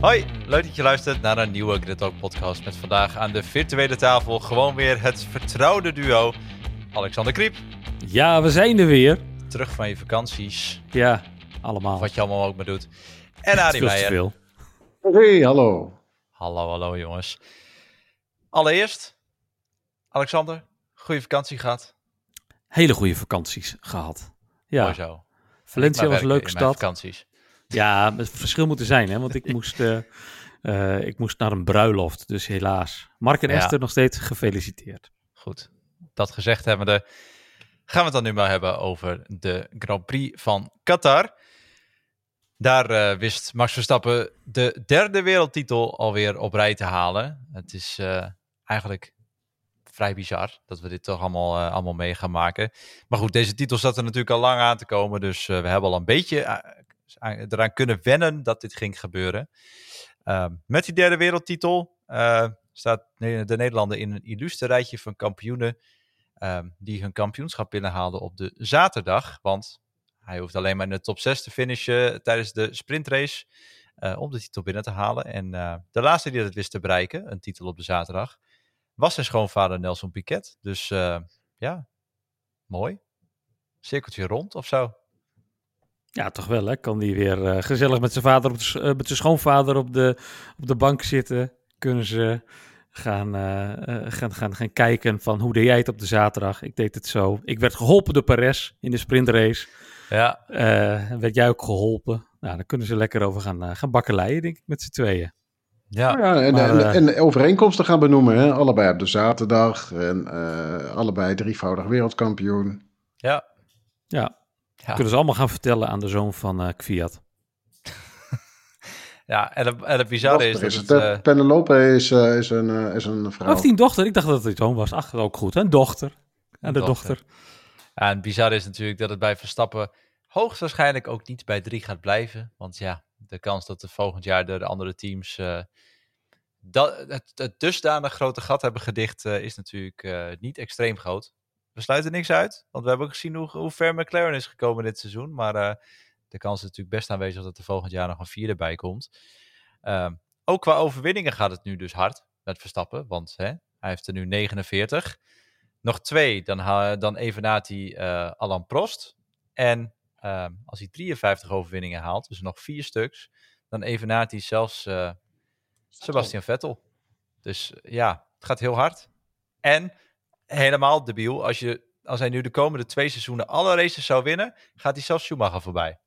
Hoi, leuk dat je luistert naar een nieuwe Grid Talk podcast met vandaag aan de virtuele tafel gewoon weer het vertrouwde duo Alexander Kriep. Ja, we zijn er weer. Terug van je vakanties, Ja, allemaal. wat je allemaal ook maar doet. En te Meijer. veel. Hey, hallo. Hallo, hallo jongens. Allereerst, Alexander, goede vakantie gehad. Hele goede vakanties gehad. Mooi Ja, zo. Valencia was een leuke stad. vakanties. Ja, het verschil moet er zijn, hè? Want ik moest, eh, eh, ik moest naar een bruiloft, dus helaas. Mark en Ja. Esther nog steeds gefeliciteerd. Goed, dat gezegd hebbende, gaan we het dan nu maar hebben over de Grand Prix van Qatar. Daar eh, wist Max Verstappen de derde wereldtitel alweer op rij te halen. Het is eigenlijk vrij bizar dat we dit toch allemaal, allemaal mee gaan maken. Maar goed, deze titel zat er natuurlijk al lang aan te komen. Dus we hebben al een beetje eraan kunnen wennen dat dit ging gebeuren. Ehm, met die derde wereldtitel eh, staat de Nederlander in een illustre rijtje van kampioenen ehm, die hun kampioenschap binnenhaalden op de zaterdag. Want hij hoeft alleen maar in de top 6 te finishen tijdens de sprintrace eh, om de titel binnen te halen. En eh, de laatste die dat wist te bereiken, een titel op de zaterdag, was zijn schoonvader Nelson Piquet. Dus ja, mooi. Cirkeltje rond of zo. Ja, toch wel, hè? Kan die weer eh, gezellig met zijn vader, op de, eh, met zijn schoonvader op de, op de bank zitten. Kunnen ze gaan, eh, gaan, gaan, gaan kijken van hoe deed jij het op de zaterdag? Ik deed het zo. Ik werd geholpen door Perez in de sprintrace. Ja, Eh, werd jij ook geholpen? Nou, dan kunnen ze lekker over gaan, eh, gaan bakkeleien, denk ik, met z'n tweeën. ja. Ja, en, maar, en, en overeenkomsten gaan benoemen. Hè? Allebei op de zaterdag. En eh, allebei drievoudig wereldkampioen. ja. Ja, Ja. kunnen ze allemaal gaan vertellen aan de zoon van eh Kviat. Ja, en het, en het bizarre is Dochter dat is het... het, hè? eh, Penelope is, eh, is, een, eh, is een vrouw. Of die een dochter? Ik dacht dat het een zoon was. Ach, ook goed. Een dochter. En de dochter. dochter. Ja, en het bizarre is natuurlijk dat het bij Verstappen hoogstwaarschijnlijk ook niet bij drie gaat blijven. Want ja, de kans dat er volgend jaar de andere teams eh, dat, het, het dusdanig grote gat hebben gedicht eh, is natuurlijk eh, niet extreem groot. We sluiten niks uit, want we hebben ook gezien hoe, hoe ver McLaren is gekomen dit seizoen. Maar eh, de kans is natuurlijk best aanwezig dat er volgend jaar nog een vierde bij komt. Ehm, ook qua overwinningen gaat het nu dus hard met Verstappen, want hè, hij heeft er nu 49. Nog twee, dan, dan evenaart hij eh Alan Prost. En ehm, als hij 53 overwinningen haalt, dus nog vier stuks, dan evenaart hij zelfs eh, Sebastian Vettel. Dus eh, ja, het gaat heel hard. En helemaal debiel, als, je, als hij nu de komende twee seizoenen alle races zou winnen, gaat hij zelfs Schumacher voorbij.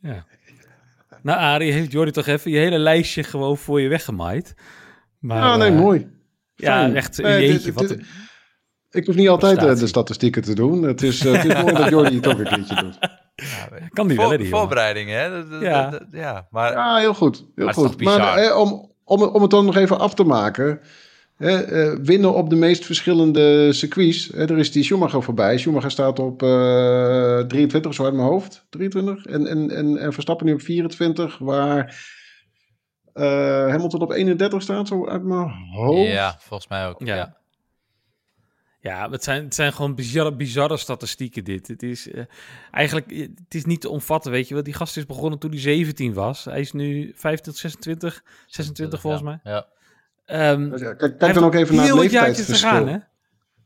Ja. Nou, Arie, heeft Jordi toch even je hele lijstje gewoon voor je weggemaaid. Maar, Ja, nee, eh, mooi. Ja, Fijn. echt, Eh, jeetje, dit- wat dit- een- Ik hoef niet altijd eh, de statistieken te doen. Het is, eh, het is mooi dat Jordi het ook een keertje doet. Ja, Kan die wel, hè, die jongen? Voorbereidingen, hè? Dat- dat- Ja. dat- ja, maar Ja, heel goed. Heel Maar het is goed. bizar? Maar om, om, om het dan nog even af te maken. Eh, winnen op de meest verschillende circuits. Hè, er is die Schumacher voorbij. Schumacher staat op eh 23, zo uit mijn hoofd. 23. En, en, en, en Verstappen nu op 24. Waar eh, Hamilton op 31 staat, zo uit mijn hoofd. ja, volgens mij ook. Ja. Ja. Ja, het zijn, het zijn gewoon bizarre, bizarre statistieken dit. Het is eh, eigenlijk eh, het is niet te omvatten, weet je wel. Die gast is begonnen toen hij 17 was. Hij is nu 25, 26, 26 volgens mij. Ja. Ehm, Dus ja, kijk dan ook even naar het leeftijdsverschil. gaan, hè?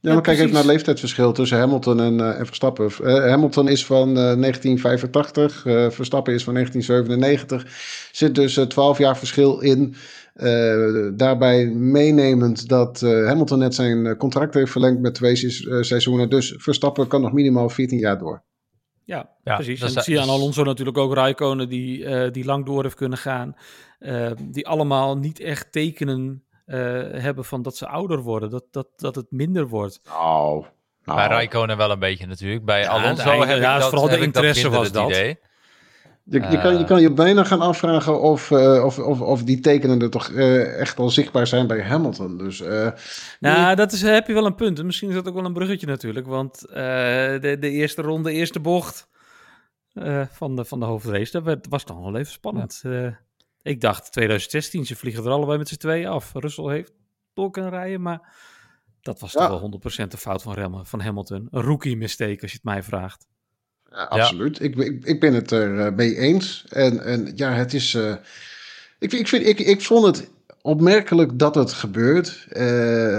Ja, maar kijk even naar het leeftijdsverschil tussen Hamilton en, eh, en Verstappen. Eh, Hamilton is van eh, 1985, eh, Verstappen is van 1997. Zit dus eh, 12 jaar verschil in. Eh, daarbij meenemend dat eh, Hamilton net zijn contract heeft verlengd met twee se- seizoenen. Dus Verstappen kan nog minimaal 14 jaar door. Ja, Ja, precies. dat En is- zie je aan dus- Alonso natuurlijk ook Raikkonen die, eh, die lang door heeft kunnen gaan. Eh, die allemaal niet echt tekenen eh, hebben van dat ze ouder worden. Dat, dat, dat het minder wordt. Nou, nou. Bij Raikkonen wel een beetje natuurlijk. Bij Ja, Alonso heb ja, ik dat, vooral de dat interesse was dat. idee. Je, je, kan, je Eh. kan je bijna gaan afvragen of, eh, of, of, of die tekenen er toch eh, echt al zichtbaar zijn bij Hamilton. Dus eh, Nou, dat is, heb je wel een punt. En misschien is dat ook wel een bruggetje natuurlijk. Want eh, de, de eerste ronde, de eerste bocht eh, van, de, van de hoofdrace, dat werd, was dan wel even spannend. Eh, ik dacht 2016, ze vliegen er allebei met z'n tweeën af. Russell heeft door kunnen rijden, maar dat was Ja. toch wel 100% de fout van, Rem, van Hamilton. Een rookie mistake, als je het mij vraagt. Ja, absoluut. Ik, ik, ik ben het er eh, mee eens. En, en ja, het is. eh, Ik, ik, vind, ik, ik vond het opmerkelijk dat het gebeurt. Uh,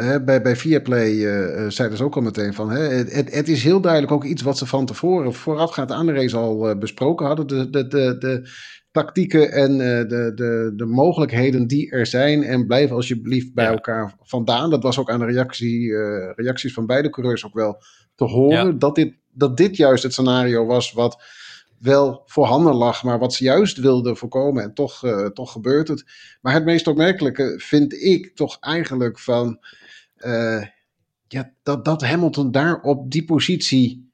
hè, bij, bij Viaplay uh, zeiden ze ook al meteen van... Hè, het, het is heel duidelijk ook iets wat ze van tevoren... voorafgaand aan de race al uh, besproken hadden. De, de, de, de tactieken en de, de, de mogelijkheden die er zijn. En blijf alsjeblieft bij ja. elkaar vandaan. Dat was ook aan de reactie, reacties van beide coureurs ook wel te horen. Ja. Dat, dit, dat dit juist het scenario was wat wel voorhanden lag, maar wat ze juist wilden voorkomen. En toch, uh, toch gebeurt het. Maar het meest opmerkelijke vind ik toch eigenlijk van. Uh, ja, dat, dat Hamilton daar op die positie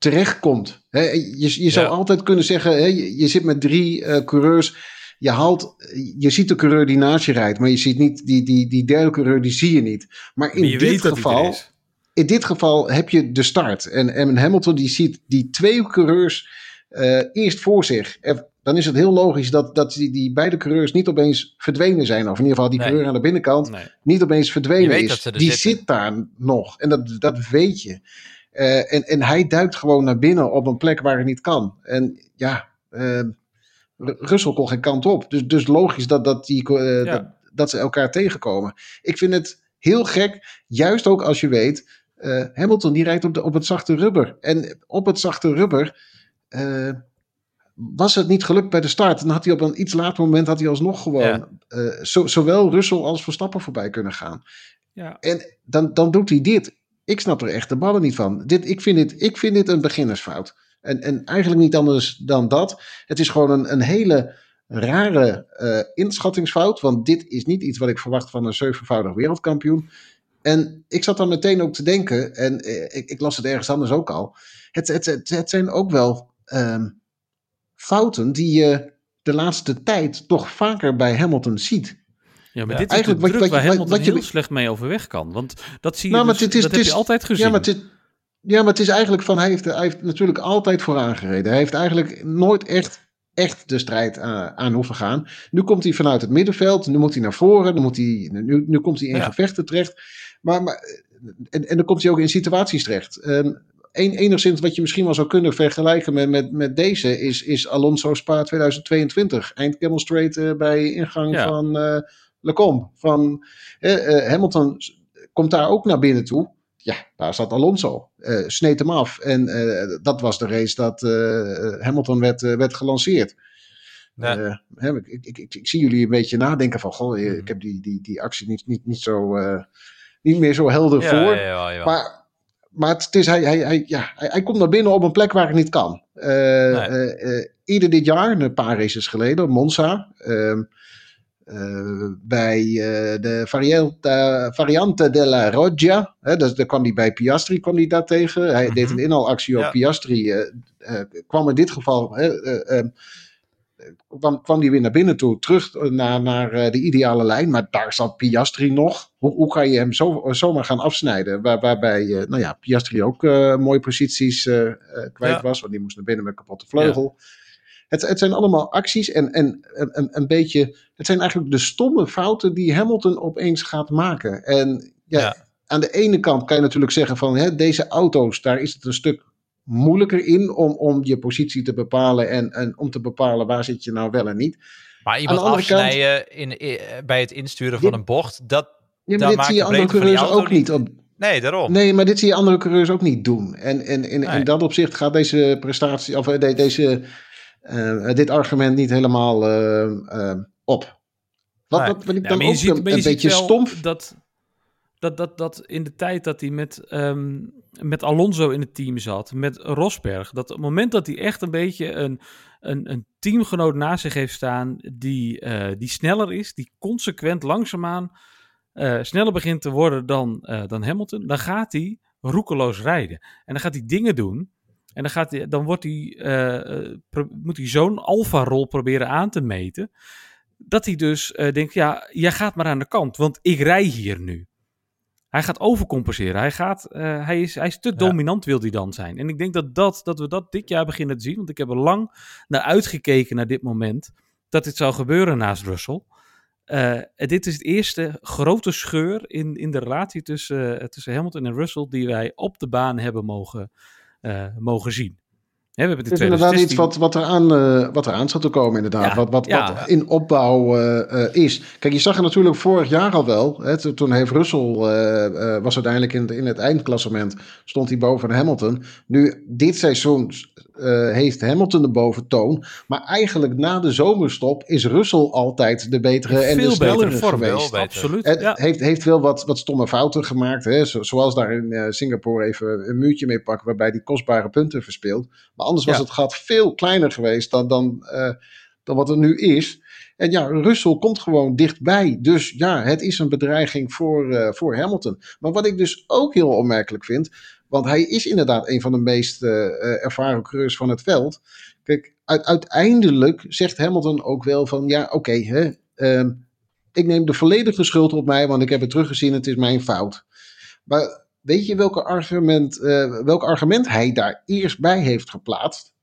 terechtkomt. He, je je zou ja. altijd kunnen zeggen: he, je, je, zit met drie uh, coureurs. Je, haalt, je ziet de coureur die naast je rijdt, maar je ziet niet die, die, die derde coureur, die zie je niet. Maar in maar dit geval. In dit geval heb je de start. En, en Hamilton die ziet die twee coureurs uh, eerst voor zich. Dan is het heel logisch dat, dat die, die beide coureurs niet opeens verdwenen zijn. Of in ieder geval die nee. coureur aan de binnenkant nee. niet opeens verdwenen is. Die zitten. zit daar nog. En dat, dat weet je. Uh, en, en hij duikt gewoon naar binnen op een plek waar het niet kan. En ja, uh, Russell kon geen kant op. Dus, dus logisch dat, dat, die, uh, ja. dat, dat, ze elkaar tegenkomen. Ik vind het heel gek, juist ook als je weet... Hamilton die rijdt op, de, op het zachte rubber. En op het zachte rubber was het niet gelukt bij de start. Dan had hij op een iets later moment had hij alsnog gewoon ja. uh, zo, zowel Russell als Verstappen voorbij kunnen gaan. Ja. En dan, dan doet hij dit. Ik snap er echt de ballen niet van. Dit, ik, vind dit, ik vind dit een beginnersfout. En, en eigenlijk niet anders dan dat. Het is gewoon een, een hele rare uh, inschattingsfout. Want dit is niet iets wat ik verwacht van een zevenvoudig wereldkampioen. En ik zat dan meteen ook te denken, en uh, ik, ik, las het ergens anders ook al. Het, het, het, zijn ook wel um, fouten die je de laatste tijd toch vaker bij Hamilton ziet. Ja, maar ja, dit is eigenlijk wat, wat, waar Hamilton wat je, heel slecht mee overweg kan. Want dat zie je, nou, dus, is, dat heb is, je altijd gezien. Ja maar, het, ja, maar het is eigenlijk van, hij heeft, hij heeft natuurlijk altijd vooraan gereden. Hij heeft eigenlijk nooit echt, echt de strijd aan, aan hoeven gaan. Nu komt hij vanuit het middenveld, nu moet hij naar voren, nu, moet hij, nu, nu komt hij in ja. gevechten terecht. Maar, maar en, en dan komt hij ook in situaties terecht. Um, een, enigszins wat je misschien wel zou kunnen vergelijken met, met, met deze is, is Alonso Spa 2022. Eind Camel Straight uh, bij ingang ja. van uh, Lecombe. Van, uh, Hamilton komt daar ook naar binnen toe. Ja, daar zat Alonso. sneed hem af. En dat was de race dat Hamilton werd, werd gelanceerd. Ja. ik, ik, ik, ik, zie jullie een beetje nadenken van, goh, ik heb die, die, die actie niet, niet, niet, zo, niet meer zo helder ja, voor. Ja, maar maar het is, hij, hij, hij, ja, hij, hij, komt naar binnen op een plek waar het niet kan. Uh, nee. uh, uh, ieder dit jaar, een paar races geleden, Monza. Ehm, bij de variante, variante della Roggia. Hè, dus, daar kwam hij bij Piastri kwam hij daar tegen. Hij -hmm. deed een inhaalactie op ja. Piastri. kwam in dit geval kwam, kwam die weer naar binnen toe, terug naar, naar de ideale lijn. Maar daar zat Piastri nog. Hoe, hoe ga je hem zo, zomaar gaan afsnijden? Waar, waarbij nou ja, Piastri ook uh, mooie posities uh, kwijt ja. was, want die moest naar binnen met kapotte vleugel. Ja. Het, het, zijn allemaal acties en, en een, een beetje. Het zijn eigenlijk de stomme fouten die Hamilton opeens gaat maken. En ja, ja. aan de ene kant kan je natuurlijk zeggen van hè, deze auto's, daar is het een stuk moeilijker in om, om je positie te bepalen en, en om te bepalen waar zit je nou wel en niet. Maar iemand afsnijden kant, in, in, bij het insturen van een bocht, dat, ja, maar dit zie je andere coureurs ook niet. Op, nee, daarom. Nee, maar dit zie je andere coureurs ook niet doen. En, en, en nee. in dat opzicht gaat deze prestatie, of de, deze, dit argument niet helemaal uh, op. Wat, wat, wat ik dan ook ziet, een, een beetje stom... Dat, dat, dat, dat in de tijd dat hij met, um, met Alonso in het team zat, met Rosberg, dat op het moment dat hij echt een beetje een, een, een teamgenoot naast zich heeft staan die, uh, die sneller is, die consequent langzaamaan uh, sneller begint te worden dan, uh, dan Hamilton, dan gaat hij roekeloos rijden. En dan gaat hij dingen doen. En dan, gaat dan wordt hij, uh, pro- moet hij zo'n alfa-rol proberen aan te meten. Dat hij dus denkt, ja, jij gaat maar aan de kant, want ik rij hier nu. Hij gaat overcompenseren. Hij, gaat, hij, is, hij is te ja. dominant, wil hij dan zijn. En ik denk dat, dat, dat we dat dit jaar beginnen te zien. Want ik heb er lang naar uitgekeken naar dit moment. Dat dit zou gebeuren naast Russell. Uh, dit is het eerste grote scheur in, in de relatie tussen, tussen Hamilton en Russell die wij op de baan hebben mogen, mogen zien. We hebben Het is inderdaad iets 2016. wat, wat, eraan, eh wat eraan zat te komen, inderdaad. Ja, wat, wat, ja. wat in opbouw eh, eh, is. Kijk, je zag het natuurlijk vorig jaar al wel. Hè, toen- heeft Russell, eh, eh, was uiteindelijk in, het- in het eindklassement, stond hij boven Hamilton. Nu, dit seizoen eh, heeft Hamilton de boventoon. Maar eigenlijk na de zomerstop is Russell altijd de betere en de snellere geweest. Wel. Absoluut. Het ja. heeft, heeft wel wat, wat stomme fouten gemaakt. Hè? Zo- zoals daar in eh, Singapore even een muurtje mee pakken. waarbij die kostbare punten verspeelt. Maar anders was Ja. het gat veel kleiner geweest dan, dan, eh, dan wat het nu is. En ja, Russell komt gewoon dichtbij. Dus ja, het is een bedreiging voor, voor Hamilton. Maar wat ik dus ook heel opmerkelijk vind. Want hij is inderdaad een van de meest eh, ervaren coureurs van het veld. Kijk, uit- uiteindelijk zegt Hamilton ook wel van ja, oké, hè, ehm, ik neem de volledige schuld op mij, want ik heb het teruggezien, het is mijn fout. Maar weet je welke argument, eh, welk argument hij daar eerst bij heeft geplaatst?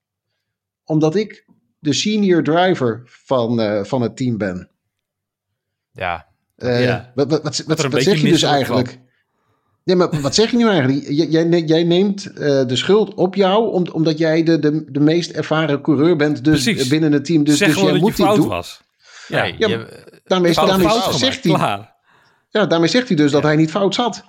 Omdat ik de senior driver van, van het team ben. Ja, Ja. Wat, wat, wat, wat, een wat beetje zeg je dus eigenlijk? Nee, maar wat zeg je nu eigenlijk? Jij, jij neemt eh, de schuld op jou om, omdat jij de, de, de meest ervaren coureur bent dus Precies. binnen het team. Dus, zeg dus jij dat moet je dit fout doen. was. Ja, Nee, Ja, je- Daarmee, Fout daarmee zegt hij, klaar. ja, daarmee zegt hij dus dat hij niet fout zat.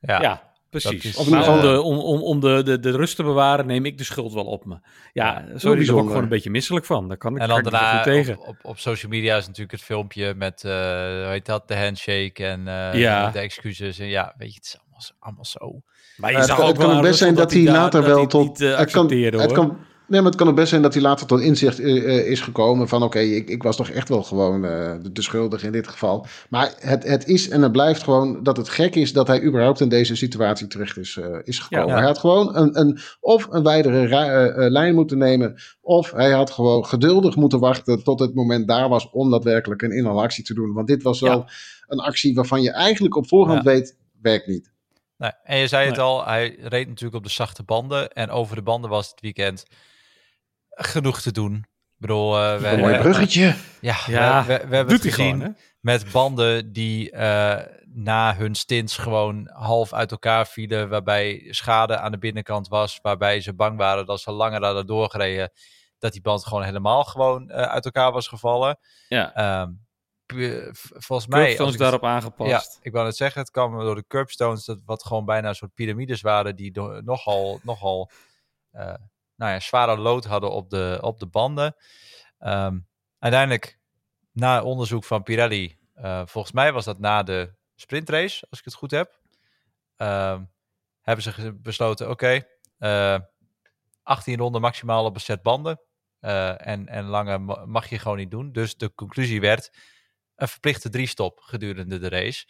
ja. Ja, precies. is, Of in maar ieder om, de, om, om, om de, de, de rust te bewaren, neem ik de schuld wel op me. Ja, sorry, daar word ik gewoon een beetje misselijk van. Daar kan ik, En dan niet daarna tegen. op, op, op social media is natuurlijk het filmpje met, eh hoe heet dat, de handshake en eh, Ja. de excuses. En ja, weet je, het is allemaal, zo- allemaal zo. Maar je het zag kan, ook het kan best zijn dat hij later dat wel het tot. niet, eh, het kan, het hoor. kan, nee, maar het kan ook best zijn dat hij later tot inzicht eh, eh, is gekomen van oké, ik, ik was toch echt wel gewoon eh, de, de schuldige in dit geval. Maar het, het is en het blijft gewoon dat het gek is dat hij überhaupt in deze situatie terecht is, eh, is gekomen. Ja. Hij had gewoon een, een, of een wijdere lijn moeten nemen, of hij had gewoon geduldig moeten wachten tot het moment daar was om daadwerkelijk een inhalactie te doen. Want dit was wel een actie waarvan je eigenlijk op voorhand Ja. weet, werkt niet. Nee, en je zei het Nee. al, hij reed natuurlijk op de zachte banden. En over de banden was het weekend genoeg te doen. Ik bedoel, eh, we, Een mooi bruggetje. Ja, Ja, we, we, we hebben Doet het gezien gewoon, met banden die eh, na hun stints gewoon half uit elkaar vielen. Waarbij schade aan de binnenkant was. Waarbij ze bang waren dat ze langer hadden doorgereden. Dat die band gewoon helemaal gewoon eh, uit elkaar was gevallen. Ja, Ehm, volgens mij... Curbstones ik- daarop Ja, aangepast. ik wou net zeggen, het kwam door de curbstones, dat wat gewoon bijna een soort piramides waren, die do- nogal, nogal eh, nou ja, zware lood hadden op de, op de banden. Ehm, uiteindelijk, na onderzoek van Pirelli, eh, volgens mij was dat na de sprintrace, als ik het goed heb, ehm, hebben ze besloten, oké, eh, 18 ronden maximaal op een set banden. eh, en, en langer ma- mag je gewoon niet doen. Dus de conclusie werd een verplichte drie-stop gedurende de race.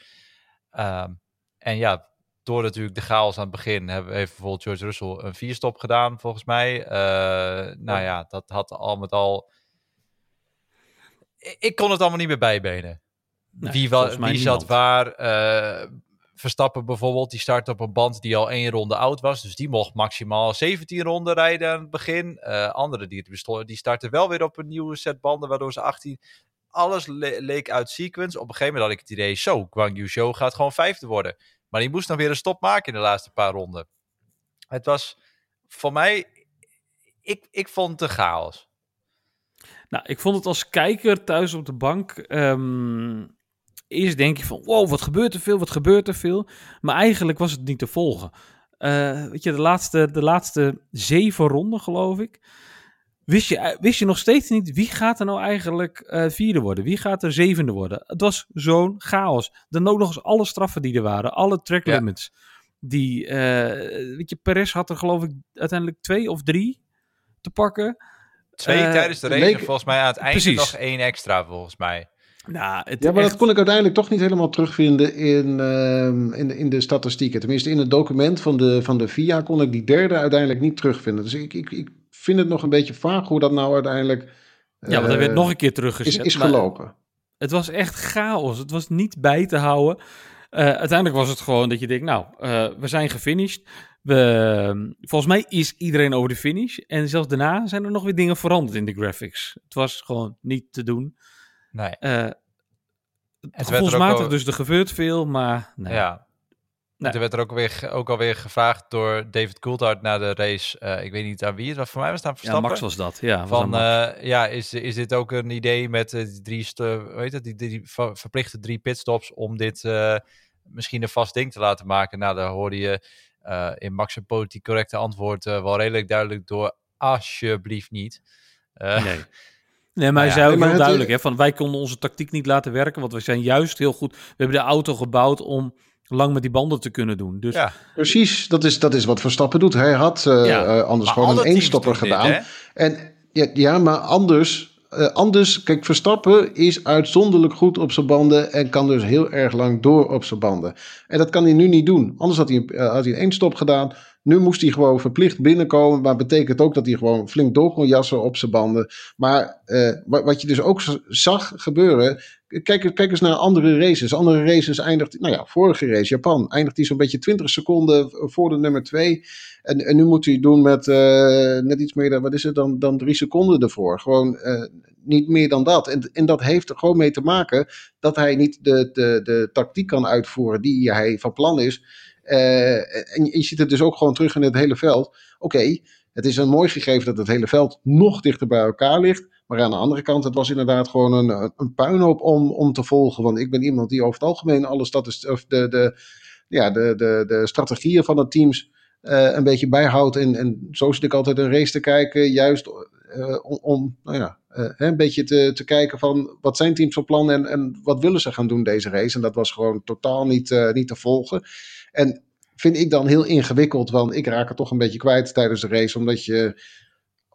Ehm, en ja, door natuurlijk de chaos aan het begin hebben, heeft bijvoorbeeld George Russell een vier-stop gedaan, volgens mij. Eh, nou ja, dat had al met al. Ik, kon het allemaal niet meer bijbenen. Nee, wie wa- volgens mij wie zat waar? eh, Verstappen bijvoorbeeld, die start op een band die al één ronde oud was. Dus die mocht maximaal 17 ronden rijden aan het begin. Eh anderen die, die starten wel weer op een nieuwe set banden, waardoor ze 18... Alles le- leek uit sequence. Op een gegeven moment had ik het idee, zo, Guang Yu gaat gewoon vijfde worden. Maar die moest dan weer een stop maken in de laatste paar ronden. Het was voor mij... Ik, ik vond het chaos. Nou, ik vond het als kijker thuis op de bank. ehm, eerst denk je van, wow, wat gebeurt er veel, wat gebeurt er veel. Maar eigenlijk was het niet te volgen. Eh, weet je, de laatste, de laatste zeven ronden, geloof ik. Wist je, wist je nog steeds niet wie gaat er nou eigenlijk eh, vierde worden? Wie gaat er zevende worden? Het was zo'n chaos. Dan ook nog eens alle straffen die er waren. Alle track Ja. limits. Die, eh, weet je, Perez had er geloof ik uiteindelijk twee of drie te pakken. Twee Eh, tijdens de race leek- volgens mij aan het einde Precies. nog één extra, volgens mij. Nou, het Ja, maar echt- dat kon ik uiteindelijk toch niet helemaal terugvinden in, ehm, in, de, in de statistieken. Tenminste, in het document van de, van de VIA kon ik die derde uiteindelijk niet terugvinden. Dus ik, ik, ik vind het nog een beetje vaag hoe dat nou uiteindelijk Ja, want er werd eh, nog een keer is, teruggezet. is maar gelopen. Het was echt chaos. Het was niet bij te houden. Eh, uiteindelijk was het gewoon dat je denkt, nou, eh, we zijn gefinished. We, volgens mij is iedereen over de finish. En zelfs daarna zijn er nog weer dingen veranderd in de graphics. Het was gewoon niet te doen. Nee. Eh werd er ook gevoelsmatig, al- dus er gebeurt veel, maar nee. Ja. Nee. Toen werd er ook, weer, ook alweer gevraagd door David Coulthard na de race. eh, ik weet niet aan wie het was. Voor mij was het aan Ja, Verstappen. Max was dat. Ja, was Van, eh, ja, is, is dit ook een idee met eh, die drie, weet het, die, die, die ver- verplichte drie pitstops om dit eh, misschien een vast ding te laten maken? Nou, daar hoorde je eh, in Max' politiek correcte antwoord eh, wel redelijk duidelijk door, alsjeblieft niet. Eh, Nee. Nee, maar hij ja. zei ook heel duidelijk, hè, van wij konden onze tactiek niet laten werken, want we zijn juist heel goed. We hebben de auto gebouwd om lang met die banden te kunnen doen. Dus Ja, Precies, dat is, dat is wat Verstappen doet. Hij had eh, Ja. eh, anders maar gewoon een eenstopper dit, gedaan. En ja, ja maar anders, eh, anders, kijk, Verstappen is uitzonderlijk goed op zijn banden en kan dus heel erg lang door op zijn banden. En dat kan hij nu niet doen. Anders had hij, eh, had hij een eenstop gedaan. Nu moest hij gewoon verplicht binnenkomen, maar betekent ook dat hij gewoon flink door kon jassen op zijn banden. Maar eh, wat, wat je dus ook zag gebeuren, kijk, kijk eens naar andere races. Andere races eindigt, nou ja, vorige race, Japan, eindigt hij zo'n beetje 20 seconden voor de nummer 2. En, en nu moet hij doen met eh, net iets meer, dan, wat is het, dan, dan drie seconden ervoor. Gewoon eh, niet meer dan dat. En, en dat heeft er gewoon mee te maken dat hij niet de, de, de tactiek kan uitvoeren die hij van plan is. Eh, en je ziet het dus ook gewoon terug in het hele veld. Oké, het is een mooi gegeven dat het hele veld nog dichter bij elkaar ligt. Maar aan de andere kant, het was inderdaad gewoon een, een puinhoop om, om te volgen. Want ik ben iemand die over het algemeen alle of de, de, ja, de, de, de strategieën van de teams eh, een beetje bijhoudt. En, en zo zit ik altijd een race te kijken, juist eh, om, nou ja, eh, een beetje te, te kijken van wat zijn teams van plan en, en wat willen ze gaan doen deze race. En dat was gewoon totaal niet, eh, niet te volgen. En vind ik dan heel ingewikkeld, want ik raak het toch een beetje kwijt tijdens de race, omdat je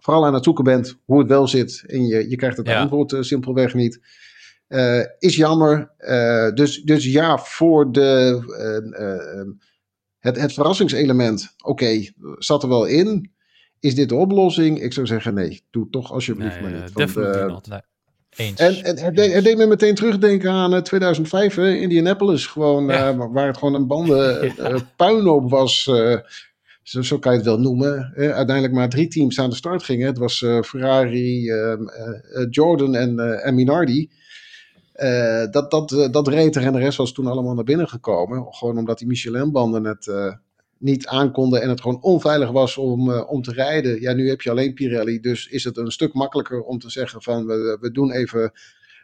vooral aan het zoeken bent hoe het wel zit en je, je krijgt het Ja. antwoord eh, simpelweg niet. Eh, is jammer. Eh, dus, dus ja, voor de, het, het verrassingselement, oké, zat er wel in. Is dit de oplossing? Ik zou zeggen nee, doe toch alsjeblieft nee, maar niet. Want, eens. en, en het, deed, het deed me meteen terugdenken aan eh, 2005, hè, Indianapolis. Gewoon, Ja. waar het gewoon een banden eh, puinhoop was. Zo, zo kan je het wel noemen. Eh, uiteindelijk maar drie teams aan de start gingen. Het was eh, Ferrari, ehm, eh, eh, Jordan en, eh, en Minardi. Eh, dat, dat, dat reed er en de rest was toen allemaal naar binnen gekomen. Gewoon omdat die Michelin-banden het eh, niet aankonden en het gewoon onveilig was om, eh, om te rijden. Ja, nu heb je alleen Pirelli, dus is het een stuk makkelijker om te zeggen van we, we doen even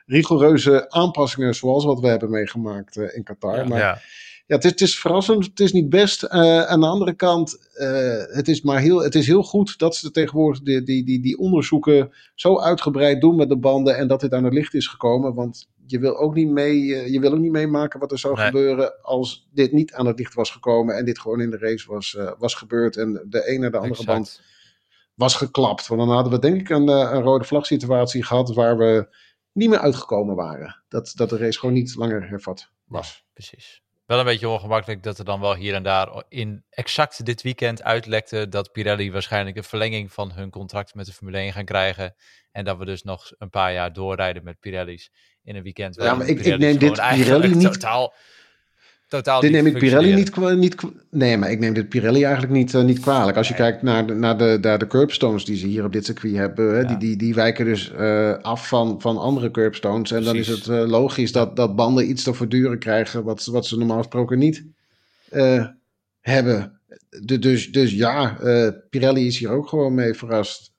rigoureuze aanpassingen zoals wat we hebben meegemaakt in Qatar. Ja. maar ja. Ja, het is, het is verrassend. Het is niet best. Eh, aan de andere kant, eh, het, is maar heel, het is heel goed dat ze tegenwoordig die, die, die, die onderzoeken zo uitgebreid doen met de banden en dat dit aan het licht is gekomen. Want je wil ook niet, mee, eh, je wil ook niet meemaken wat er zou Nee. gebeuren als dit niet aan het licht was gekomen en dit gewoon in de race was, was gebeurd en de ene naar de andere Exact. band was geklapt. Want dan hadden we denk ik een, een rode vlag situatie gehad waar we niet meer uitgekomen waren. Dat, dat de race gewoon niet langer hervat was. Precies. Wel een beetje ongemakkelijk dat er dan wel hier en daar in exact dit weekend uitlekte dat Pirelli waarschijnlijk een verlenging van hun contract met de Formule 1 gaan krijgen. En dat we dus nog een paar jaar doorrijden met Pirelli's in een weekend. Ja, maar ik- ik neem dit Pirelli niet- Totaal, totaal Dit neem ik Pirelli niet, niet Nee, maar ik neem dit Pirelli eigenlijk niet, eh, niet kwalijk. Als je Nee. kijkt naar de, naar, de, naar de curbstones die ze hier op dit circuit hebben, hè, Ja. die, die, die wijken dus eh, af van, van andere curbstones. En dan is het eh, logisch dat, dat banden iets te verduren krijgen, wat, wat ze normaal gesproken niet hebben. De- dus, dus ja, Pirelli is hier ook gewoon mee verrast.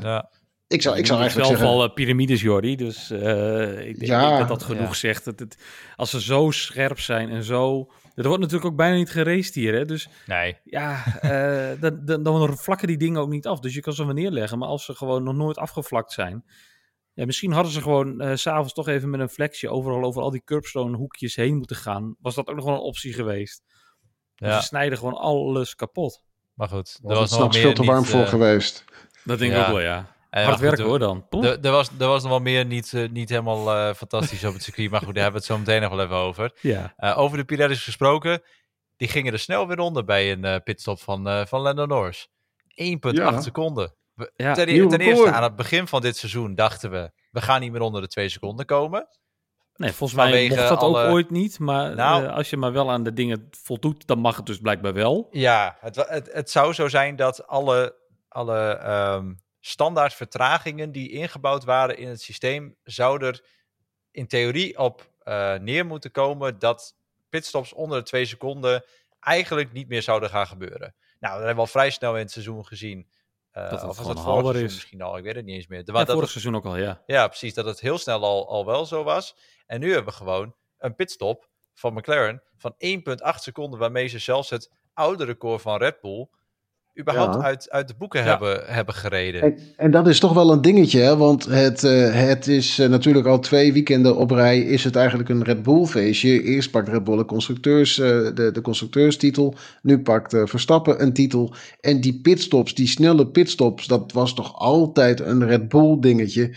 Ja, ik zou, ik zou eigenlijk wel zeggen... al piramides, Jordi. Dus eh, ik denk Ja, dat dat genoeg ja. zegt. Het, het- als ze zo scherp zijn en zo... Er wordt natuurlijk ook bijna niet geraced hier, hè? Dus nee. ja, eh, dan, dan, dan vlakken die dingen ook niet af. Dus je kan ze wel neerleggen. Maar als ze gewoon nog nooit afgevlakt zijn... Ja, misschien hadden ze gewoon eh, s s'avonds toch even met een flexje overal over al die curbstone hoekjes heen moeten gaan. Was dat ook nog wel een optie geweest? Dus Ja, Ze snijden gewoon alles kapot. maar goed. Er was nog meer veel te warm niet, voor geweest. Dat denk ik Ja. ook wel, ja. Eh, Hard er- hoor dan. Er, was, er was nog wel meer niet, eh, niet helemaal eh, fantastisch op het circuit. Maar goed, daar hebben we het zo meteen nog wel even over. Ja. Over de Pirelli's gesproken. Die gingen er snel weer onder bij een pitstop van, van Lando Norris. 1,8 Ja. seconden. We- Ja, ten, nieuw ten eerste, aan het begin van dit seizoen dachten we... we gaan niet meer onder de 2 seconden komen. Nee, volgens mij mocht dat alle- ook ooit niet. Maar Nou- als je maar wel aan de dingen voldoet, dan mag het dus blijkbaar wel. Ja, het, het, het zou zo zijn dat alle, alle ehm, standaard vertragingen die ingebouwd waren in het systeem... zou er in theorie op eh, neer moeten komen dat pitstops onder de 2 seconden eigenlijk niet meer zouden gaan gebeuren. Nou, dat hebben we al vrij snel in het seizoen gezien. Uh, dat het of was dat vorig seizoen is. misschien al? Ik weet het niet eens meer. Ja, Dat, dat vorig het- seizoen ook al, ja. ja, precies. Dat het heel snel al, al wel zo was. En nu hebben we gewoon een pitstop van McLaren van 1,8 seconden, waarmee ze zelfs het oude record van Red Bull überhaupt Ja. uit, uit de boeken Ja. hebben, hebben gereden. En, en dat is toch wel een dingetje, hè? want het, eh, het is eh, natuurlijk al twee weekenden op rij is het eigenlijk een Red Bull feestje. Eerst pakt Red Bull de, constructeurs, eh, de, de constructeurstitel, nu pakt Verstappen een titel. En die pitstops, die snelle pitstops, dat was toch altijd een Red Bull dingetje.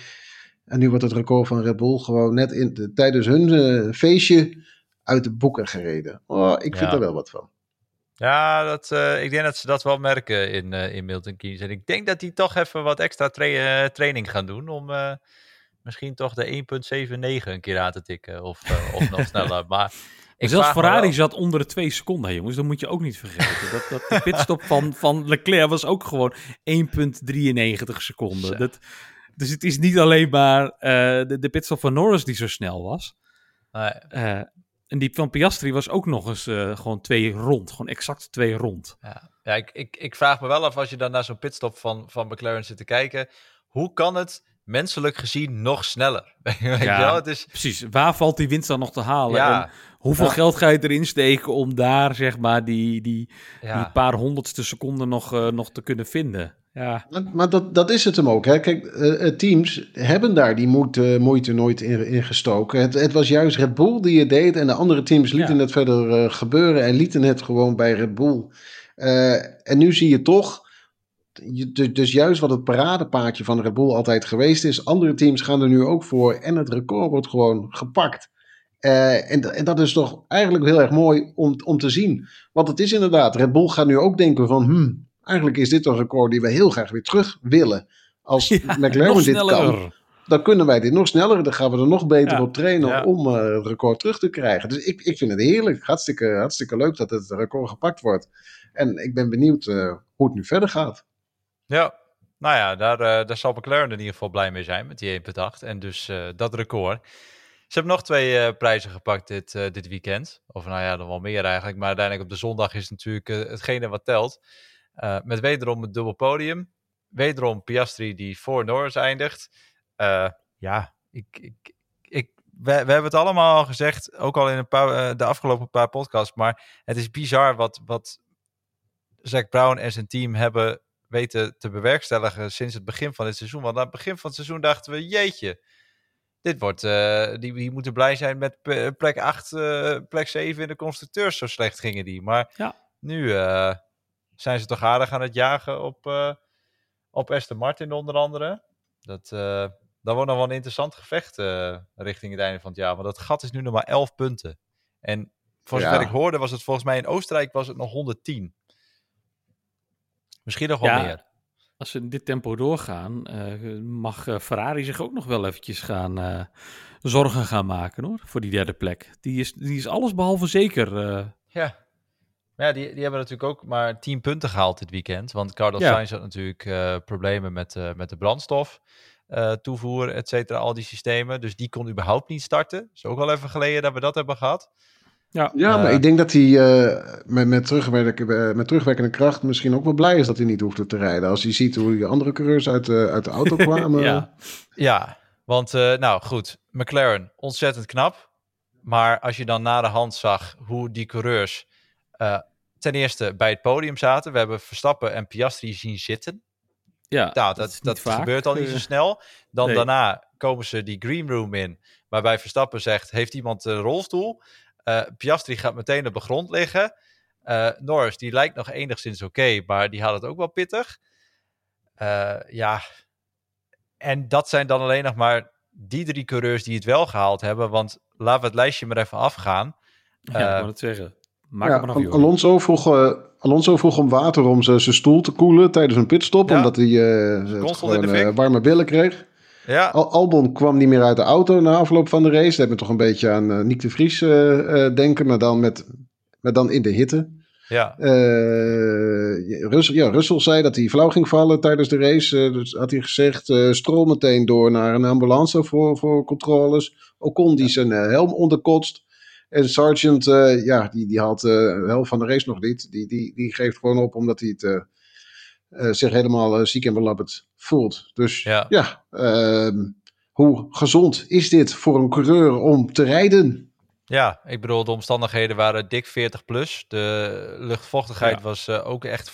En nu wordt het record van Red Bull gewoon net in, de- tijdens hun feestje uit de boeken gereden. Oh, ik vind Ja. er wel wat van. Ja, dat, eh, ik denk dat ze dat wel merken in, eh, in Milton Keynes. En ik denk dat die toch even wat extra tra- eh, training gaan doen om misschien toch de 1.79 een keer aan te tikken of, of nog sneller. Maar ik Zelfs Ferrari zat onder de twee seconden, jongens. Dat moet je ook niet vergeten. Dat, dat de pitstop van, van Leclerc was ook gewoon 1,93 seconden. Dat, dus het is niet alleen maar de, de pitstop van Norris die zo snel was. Nee, en die van Piastri was ook nog eens eh, gewoon twee rond. Gewoon exact twee rond. Ja, ja ik, ik, ik vraag me wel af als je dan naar zo'n pitstop van, van McLaren zit te kijken. Hoe kan het menselijk gezien nog sneller? Ja. Het is, Precies, waar valt die winst dan nog te halen? ja, En hoeveel Ja. geld ga je erin steken om daar zeg maar die, die, die paar honderdste seconden nog, eh, nog te kunnen vinden? Ja, Maar, maar dat, dat is het hem ook. Hè. Kijk, eh, eh, teams hebben daar die moeite, moeite nooit in, in gestoken. Het, het was juist Red Bull die het deed. En de andere teams lieten Ja. het verder eh, gebeuren. En lieten het gewoon bij Red Bull. En nu zie je toch. Dus juist wat het paradepaadje van Red Bull altijd geweest is. Andere teams gaan er nu ook voor. En het record wordt gewoon gepakt. En, en dat is toch eigenlijk heel erg mooi om, om te zien. Want het is inderdaad, Red Bull gaat nu ook denken van... Hmm, eigenlijk is dit een record die we heel graag weer terug willen. Als Ja, McLaren dit kan, dan kunnen wij dit nog sneller. Dan gaan we er nog beter Ja. op trainen Ja. om eh, het record terug te krijgen. Dus ik, ik vind het heerlijk. Hartstikke, hartstikke leuk dat het record gepakt wordt. En ik ben benieuwd eh, hoe het nu verder gaat. ja. Nou ja, daar, eh, daar zal McLaren in ieder geval blij mee zijn met die 1.8. En dus dat record. Ze hebben nog twee prijzen gepakt dit, dit weekend. Of nou ja, dan wel meer eigenlijk. Maar uiteindelijk op de zondag is natuurlijk hetgene wat telt. Eh, met wederom het dubbel podium. Wederom Piastri die voor Norris eindigt. Eh, ja, ik, ik, ik, we, we hebben het allemaal al gezegd. Ook al in een paar, eh, de afgelopen paar podcasts. Maar het is bizar wat, wat Zack Brown en zijn team hebben weten te bewerkstelligen sinds het begin van dit seizoen. Want aan het begin van het seizoen dachten we, jeetje, dit wordt, die, die moeten blij zijn met plek 8, eh, plek 7 in de constructeurs. Zo slecht gingen die. Maar Ja. nu zijn ze toch aardig aan het jagen op, eh, op Aston Martin onder andere. Dat, eh, dat wordt nog wel een interessant gevecht eh, richting het einde van het jaar. Want dat gat is nu nog maar 11 punten. En voor zover Ja. ik hoorde was het volgens mij in Oostenrijk was het nog 110. Misschien nog wel Ja, meer. Als ze in dit tempo doorgaan, eh, mag eh, Ferrari zich ook nog wel eventjes gaan eh, zorgen gaan maken hoor, voor die derde plek. Die is, die is alles behalve zeker. eh. Ja. Maar ja, die, die hebben natuurlijk ook maar 10 punten gehaald dit weekend. Want Carlos Ja. Sainz had natuurlijk eh, problemen met, eh, met de brandstof. eh, toevoer, et cetera, al die systemen. Dus die kon überhaupt niet starten. is ook al even geleden dat we dat hebben gehad. ja, Ja, maar ik denk dat hij eh, met, met, terugwerken, met terugwerkende kracht misschien ook wel blij is dat hij niet hoefde te rijden. Als hij ziet hoe die andere coureurs uit, de uit de auto kwamen. ja. Ja, want eh, nou goed, McLaren, ontzettend knap. Maar als je dan na de hand zag hoe die coureurs eh, ten eerste bij het podium zaten. We hebben Verstappen en Piastri zien zitten. ja Nou, dat, dat gebeurt al niet eh. zo snel. Dan nee. daarna komen ze die green room in. Waarbij Verstappen zegt, heeft iemand een rolstoel? Eh, Piastri gaat meteen op de grond liggen. Eh, Norris, die lijkt nog enigszins oké, maar die had het ook wel pittig. Eh, ja, en dat zijn dan alleen nog maar die drie coureurs die het wel gehaald hebben. Want laten we het lijstje maar even afgaan. Ja, Eh, ik het zeggen. Maak Ja. Alonso, vroeg, eh, Alonso vroeg om water om zijn stoel te koelen tijdens een pitstop. Ja. Omdat hij eh, gewoon, eh, warme billen kreeg. Ja, Al- Albon kwam niet meer uit de auto na afloop van de race. Dat hebben we toch een beetje aan Nick de Vries denken. Maar dan, met, maar dan in de hitte. ja, Russell, ja, Russell zei dat hij flauw ging vallen tijdens de race. Dus had hij gezegd, stroom meteen door naar een ambulance voor, voor controles. Ocon die zijn helm onderkotst. En Sargent, uh, ja, die, die haalt uh, de helft van de race nog niet. Die, die, die geeft gewoon op omdat hij het, uh, zich helemaal ziek en belabberd voelt. Dus ja, ja ehm, hoe gezond is dit voor een coureur om te rijden? Ja, ik bedoel, de omstandigheden waren dik 40 plus. De luchtvochtigheid ja. was ook echt 75%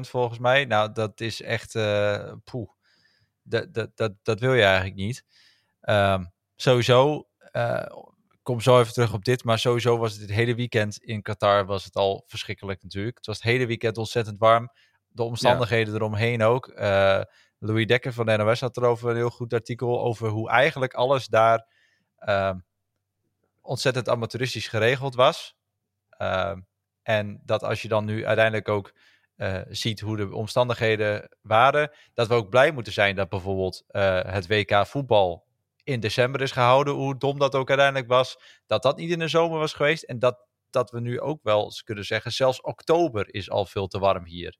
volgens mij. Nou, dat is echt, poeh, dat, dat, dat, dat wil je eigenlijk niet. Um, sowieso, uh, kom zo even terug op dit, maar sowieso was het het hele weekend in Qatar was het al verschrikkelijk natuurlijk. Het was het hele weekend ontzettend warm. De omstandigheden eromheen ook. Uh, Louis Dekker van de NOS had erover een heel goed artikel over hoe eigenlijk alles daar uh, ontzettend amateuristisch geregeld was. Uh, en dat als je dan nu uiteindelijk ook uh, ziet hoe de omstandigheden waren, dat we ook blij moeten zijn dat bijvoorbeeld uh, het WK voetbal in december is gehouden, hoe dom dat ook uiteindelijk was, dat dat niet in de zomer was geweest en dat, dat we nu ook wel kunnen zeggen, zelfs oktober is al veel te warm hier.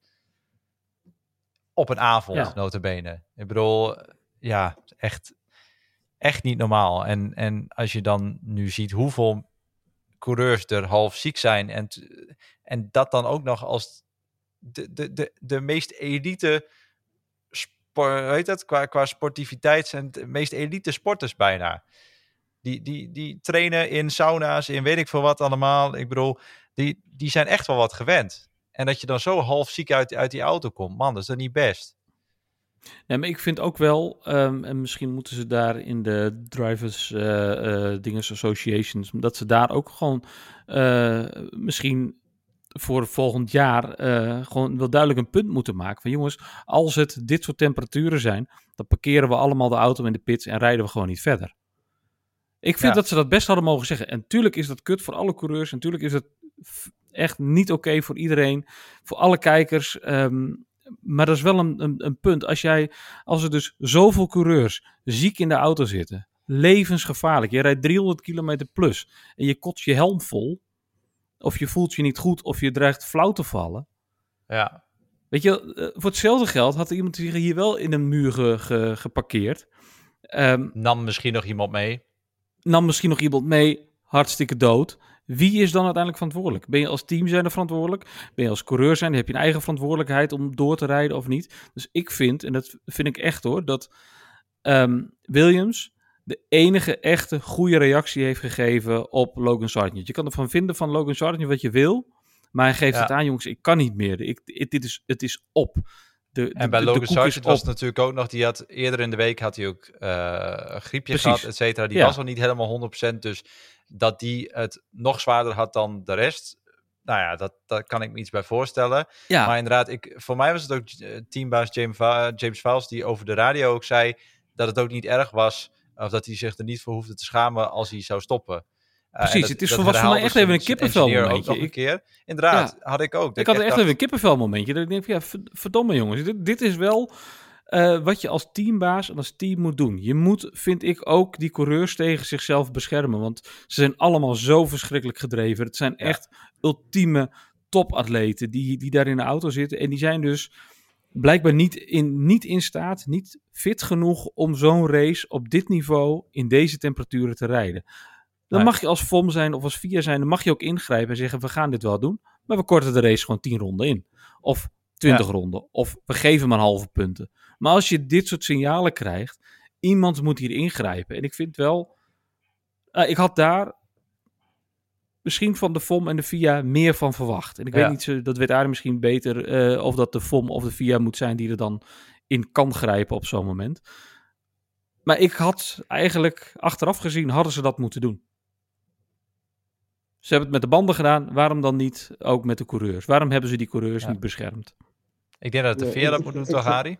Op een avond, ja. notabene. Ik bedoel, ja, echt, echt niet normaal. En, en als je dan nu ziet hoeveel coureurs er half ziek zijn en, en dat dan ook nog als de, de, de, de meest elite weet het, qua, qua sportiviteit zijn de meest elite sporters bijna. Die, die, die trainen in sauna's, in weet ik veel wat allemaal. Ik bedoel, die, die zijn echt wel wat gewend. En dat je dan zo half ziek uit, uit die auto komt, man, dat is dan niet best. Nee, maar ik vind ook wel, um, en misschien moeten ze daar in de Drivers uh, uh, Dinges Associations, dat ze daar ook gewoon uh, misschien voor volgend jaar uh, gewoon wel duidelijk een punt moeten maken. Van jongens, als het dit soort temperaturen zijn, dan parkeren we allemaal de auto in de pits en rijden we gewoon niet verder. Ik vind dat ze dat best hadden mogen zeggen. En tuurlijk is dat kut voor alle coureurs. En natuurlijk is het echt niet oké voor iedereen, voor alle kijkers. Um, maar dat is wel een, een, een, punt. Als, jij, als er dus zoveel coureurs ziek in de auto zitten, levensgevaarlijk. Je rijdt 300 kilometer plus en je kot je helm vol of je voelt je niet goed, of je dreigt flauw te vallen. Ja. Weet je, eh, voor hetzelfde geld had er iemand zich hier wel in een muur ge, ge, geparkeerd. Um, nam misschien nog iemand mee. Nam misschien nog iemand mee, hartstikke dood. Wie is dan uiteindelijk verantwoordelijk? Ben je als team zijn er verantwoordelijk? Ben je als coureur zijn? Heb je een eigen verantwoordelijkheid om door te rijden of niet? Dus ik vind, en dat vind ik echt hoor, dat um, Williams de enige echte goede reactie heeft gegeven op Logan Sargent. Je kan ervan vinden van Logan Sargent wat je wil, maar hij geeft het aan, jongens, ik kan niet meer. Ik, ik, dit is, het is op. De, en bij de, Logan Sargent was het natuurlijk ook nog, die had eerder in de week had hij ook uh, een griepje Precies. gehad, et cetera. Die ja. was al niet helemaal 100%, dus dat die het nog zwaarder had dan de rest, nou ja, dat, dat kan ik me iets bij voorstellen. Ja. Maar inderdaad, ik, voor mij was het ook eh, teambaas James, James Vals die over de radio ook zei dat het ook niet erg was of dat hij zich er niet voor hoefde te schamen als hij zou stoppen. Uh, Precies, dat, het is, was voor mij echt even een kippenvel momentje. Ook een keer. Inderdaad, ja. had ik ook. Ik had echt, even een kippenvel momentje. Dat ik denk, ja, verdomme jongens, dit, dit is wel uh, wat je als teambaas en als team moet doen. Je moet, vind ik, ook die coureurs tegen zichzelf beschermen. Want ze zijn allemaal zo verschrikkelijk gedreven. Het zijn ja. echt ultieme topatleten die, die daar in de auto zitten. En die zijn dus blijkbaar niet in, niet in staat, niet fit genoeg om zo'n race op dit niveau in deze temperaturen te rijden. Dan mag je als FOM zijn of als VIA zijn, dan mag je ook ingrijpen en zeggen we gaan dit wel doen, maar we korten de race gewoon 10 ronden in. Of 20 ja. ronden. Of we geven maar halve punten. Maar als je dit soort signalen krijgt, iemand moet hier ingrijpen. En ik vind wel, uh, ik had daar misschien van de FOM en de VIA meer van verwacht. En ik ja. weet niet, dat weet Arie misschien beter, uh, of dat de FOM of de VIA moet zijn die er dan in kan grijpen op zo'n moment. Maar ik had eigenlijk, achteraf gezien, hadden ze dat moeten doen. Ze hebben het met de banden gedaan, waarom dan niet ook met de coureurs? Waarom hebben ze die coureurs ja. niet beschermd? Ik denk dat de VIA dat moet doen, toch Harry?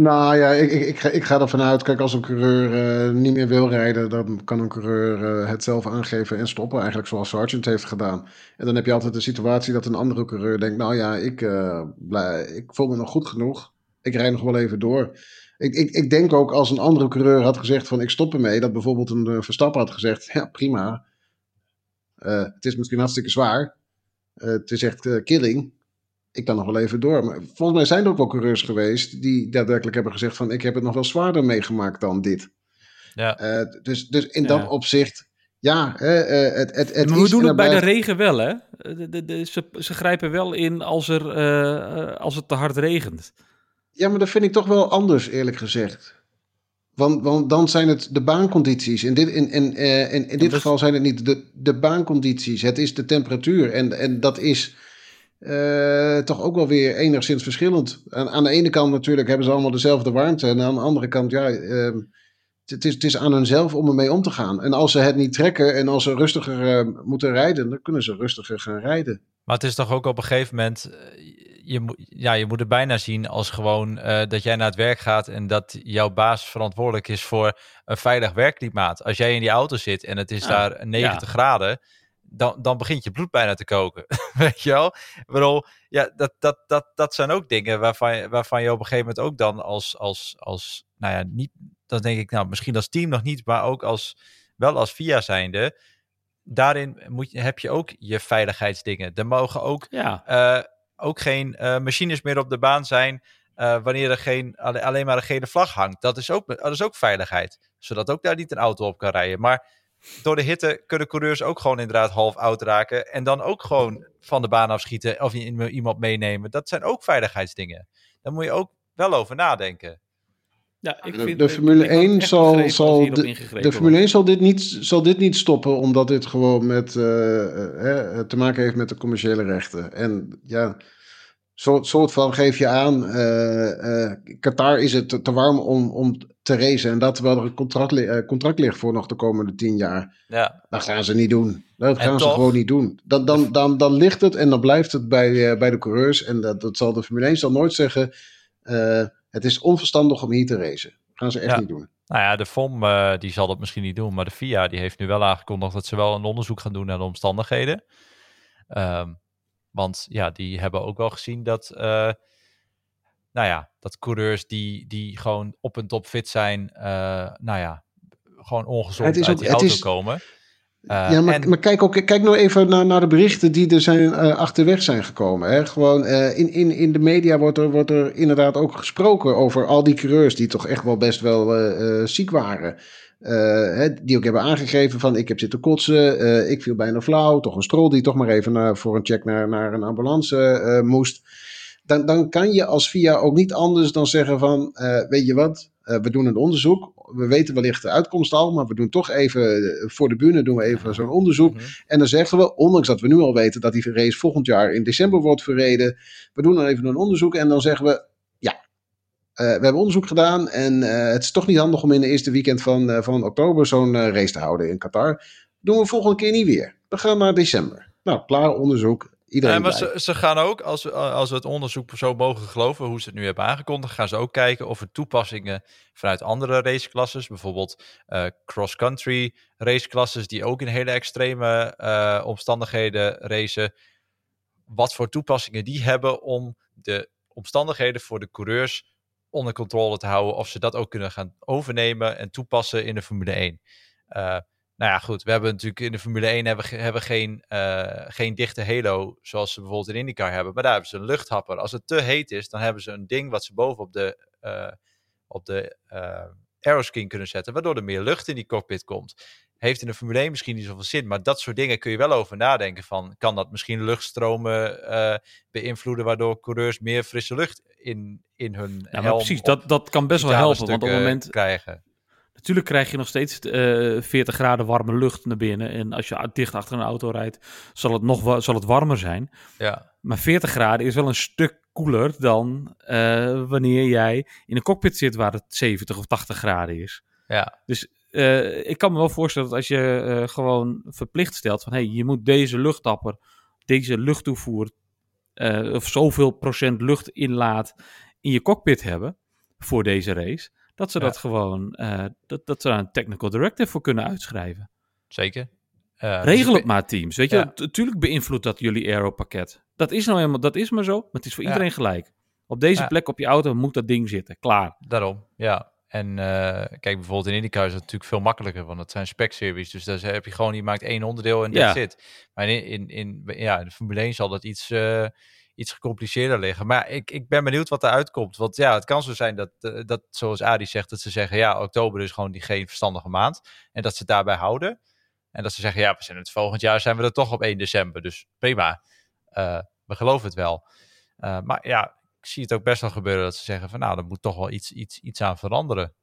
Nou ja, ik, ik, ik, ga, ik ga ervan uit, kijk, als een coureur uh, niet meer wil rijden, dan kan een coureur uh, het zelf aangeven en stoppen, eigenlijk zoals Sargent heeft gedaan. En dan heb je altijd de situatie dat een andere coureur denkt, nou ja, ik, uh, blij, ik voel me nog goed genoeg, ik rijd nog wel even door. Ik, ik, ik denk ook als een andere coureur had gezegd van ik stop ermee, dat bijvoorbeeld een Verstappen had gezegd, ja prima, het is misschien hartstikke zwaar, het is echt killing, ik kan nog wel even door. Maar volgens mij zijn er ook wel coureurs geweest die daadwerkelijk hebben gezegd van ik heb het nog wel zwaarder meegemaakt dan dit. Ja. Uh, dus, dus in ja. dat opzicht ja, het, het, het, het maar we doen en het bij blijft- de regen wel, hè? De, de, de- ze, ze grijpen wel in als, er, eh, als het te hard regent. Ja, maar dat vind ik toch wel anders, eerlijk gezegd. Want, want dan zijn het de baancondities. In dit, in, in, eh, in, in dit geval zijn het niet de, de baancondities. Het is de temperatuur. En, en dat is eh, toch ook wel weer enigszins verschillend. Aan, aan de ene kant natuurlijk hebben ze allemaal dezelfde warmte. En aan de andere kant, ja, ehm, het, is, het is aan hunzelf om ermee om te gaan. En als ze het niet trekken en als ze rustiger eh, moeten rijden, dan kunnen ze rustiger gaan rijden. Maar het is toch ook op een gegeven moment, eh, je, moet- ja, je moet het bijna zien als gewoon eh, dat jij naar het werk gaat en dat jouw baas verantwoordelijk is voor een veilig werkklimaat. Als jij in die auto zit en het is Ja, daar 90 ja. graden, dan, dan begint je bloed bijna te koken. Weet je wel? Ik bedoel, ja, dat, dat, dat, dat zijn ook dingen waarvan je, waarvan je op een gegeven moment ook dan als, als, als nou ja, niet, dan denk ik, nou, misschien als team nog niet, maar ook als, wel als VIA zijnde, daarin moet je, heb je ook je veiligheidsdingen. Er mogen ook Ja, eh, ook geen eh, machines meer op de baan zijn eh, wanneer er geen, alle- alleen maar een gele vlag hangt. Dat is, ook, dat is ook veiligheid, zodat ook daar niet een auto op kan rijden. Maar door de hitte kunnen coureurs ook gewoon inderdaad half oud raken en dan ook gewoon van de baan afschieten of iemand meenemen. Dat zijn ook veiligheidsdingen. Daar moet je ook wel over nadenken. ja ik De- vind, de Formule ik had 1 echt zal- zal de-. Formule 1 zal dit niet, zal dit niet stoppen, omdat dit gewoon met, eh, eh, te maken heeft met de commerciële rechten. En ja, soort, soort van geef je aan, eh, eh, Qatar is het te, te warm om, om te racen. En dat terwijl er een contract, eh, contract ligt voor nog de komende tien jaar. Ja, Dat gaan ze niet doen. Dat gaan ze gewoon niet doen. Dan, dan, dan, dan ligt het en dan blijft het bij, bij de coureurs. En dat, dat zal de Formule 1 zal nooit zeggen, het is onverstandig om hier te racen. gaan ze echt Ja. niet doen. Nou ja, de FOM eh, die zal dat misschien niet doen, maar de FIA die heeft nu wel aangekondigd dat ze wel een onderzoek gaan doen naar de omstandigheden. Ehm, want ja, die hebben ook wel gezien dat, eh, nou ja, dat coureurs die, die gewoon op een top fit zijn, eh, nou ja, gewoon ongezond Het is uit die auto is- komen. Eh, ja, maar, en- maar kijk, ook, kijk nou even naar, naar de berichten die er zijn, eh, achterweg zijn gekomen. Hè? Gewoon, eh, in, in, in de media wordt er, wordt er inderdaad ook gesproken over al die coureurs die toch echt wel best wel eh, eh, ziek waren. Eh, die ook hebben aangegeven van ik heb zitten kotsen, eh, ik viel bijna flauw. Toch een strol die toch maar even naar, voor een check naar, naar een ambulance eh, moest. Dan, dan kan je als VIA ook niet anders dan zeggen van eh, weet je wat, eh, we doen een onderzoek. We weten wellicht de uitkomst al, maar we doen toch even eh, voor de bühne doen we even zo'n onderzoek. Mhm. En dan zeggen we, ondanks dat we nu al weten dat die race volgend jaar in december wordt verreden, we doen dan even een onderzoek en dan zeggen we, eh, we hebben onderzoek gedaan en eh, het is toch niet handig om in de eerste weekend van, eh, van oktober zo'n eh, race te houden in Qatar. Doen we volgende keer niet weer. We gaan naar december. Nou, klaar onderzoek. Iedereen maar blij. ze, ze gaan ook, als we, als we het onderzoek zo mogen geloven, hoe ze het nu hebben aangekondigd, gaan ze ook kijken of er toepassingen vanuit andere raceklasses, bijvoorbeeld eh, cross-country raceklasses, die ook in hele extreme eh, omstandigheden racen, wat voor toepassingen die hebben om de omstandigheden voor de coureurs onder controle te houden, of ze dat ook kunnen gaan overnemen en toepassen in de Formule 1. Eh, nou ja, goed. We hebben natuurlijk in de Formule 1 hebben, hebben geen, eh, geen dichte halo zoals ze bijvoorbeeld in IndyCar hebben. Maar daar hebben ze een luchthapper. Als het te heet is, dan hebben ze een ding wat ze boven op de, eh op de eh kunnen zetten. Waardoor er meer lucht in die cockpit komt. Heeft in de Formule 1 misschien niet zoveel zin. Maar dat soort dingen kun je wel over nadenken. Van, kan dat misschien luchtstromen eh, beïnvloeden. Waardoor coureurs meer frisse lucht in, in hun Ja, helm precies, dat, dat kan best wel helpen. Want op het moment, krijgen. natuurlijk krijg je nog steeds eh 40 graden warme lucht naar binnen. En als je dicht achter een auto rijdt, zal het nog zal het warmer zijn. Ja, Maar 40 graden is wel een stuk koeler dan eh, wanneer jij in een cockpit zit waar het 70 of 80 graden is. ja. Eh, ik kan me wel voorstellen dat als je eh, gewoon verplicht stelt van hey, je moet deze luchttapper, deze luchttoevoer eh, of zoveel procent lucht inlaat in je cockpit hebben voor deze race, dat ze Ja. dat gewoon, dat, dat ze daar een technical directive voor kunnen uitschrijven. zeker. Dus Regel het maar teams, weet je, natuurlijk beïnvloedt dat jullie aero-pakket. Dat is nou helemaal, dat is maar zo, maar het is voor Ja. iedereen gelijk. Op deze plek op je auto moet dat ding zitten, klaar. Daarom, ja. En eh, kijk, bijvoorbeeld in IndyCar is het natuurlijk veel makkelijker, want het zijn spec-series. Dus daar heb je gewoon, je maakt één onderdeel en Ja. that's it. Maar in, in, in, ja, in de Formule 1 zal dat iets, eh, iets gecompliceerder liggen. Maar ik, ik ben benieuwd wat eruit komt. Want ja, het kan zo zijn dat, eh, dat, zoals Adi zegt, dat ze zeggen, ja, oktober is gewoon die geen verstandige maand. En dat ze het daarbij houden. En dat ze zeggen, ja, we zijn het volgend jaar zijn we er toch op 1 december. Dus prima, we geloven het wel. Maar ja, ik zie het ook best wel gebeuren dat ze zeggen van nou, er moet toch wel iets, iets, iets aan veranderen.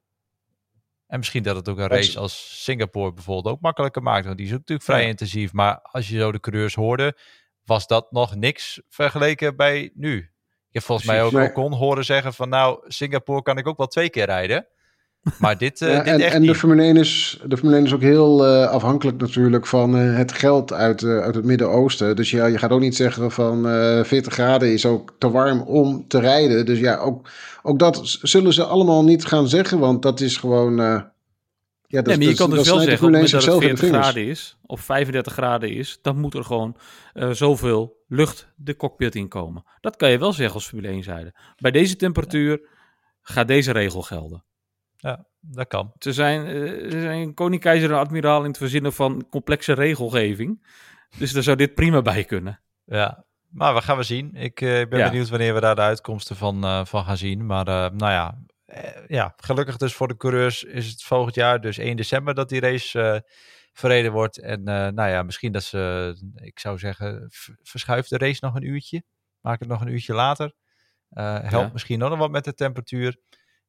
En misschien dat het ook een race als Singapore bijvoorbeeld ook makkelijker maakt. Want die is ook natuurlijk vrij intensief. Maar als je zo de coureurs hoorde, was dat nog niks vergeleken bij nu. Heb volgens mij ook nee. kon horen zeggen van nou, Singapore kan ik ook wel twee keer rijden. Maar dit, uh, ja, dit en, echt en niet. de Formule 1 is, de Formule 1 is ook heel uh, afhankelijk natuurlijk van uh, het geld uit, uit het Midden-Oosten. Dus ja, je gaat ook niet zeggen van 40 graden is ook te warm om te rijden. Dus ja, ook, ook dat zullen ze allemaal niet gaan zeggen, want dat is gewoon... Ja, dat, nee, maar je kan dus wel zeggen, op het moment dat het 40 graden is, of 35 graden is, dan moet er gewoon uh, zoveel lucht de cockpit inkomen. Dat kan je wel zeggen als Formule 1 zijde. Bij deze temperatuur ja. gaat deze regel gelden. Ja, dat kan. Ze zijn, uh, ze zijn en admiraal in het verzinnen van complexe regelgeving. Dus daar zou dit prima bij kunnen. Ja, maar we gaan we zien. Ik uh, ben ja. benieuwd wanneer we daar de uitkomsten van, uh, van gaan zien. Maar nou ja, ja, gelukkig dus voor de coureurs is het volgend jaar, dus 1 december, dat die race verreden wordt. En nou ja, misschien dat ze, ik zou zeggen, verschuift de race nog een uurtje. Maak het nog een uurtje later. Helpt ja. misschien nog wat met de temperatuur.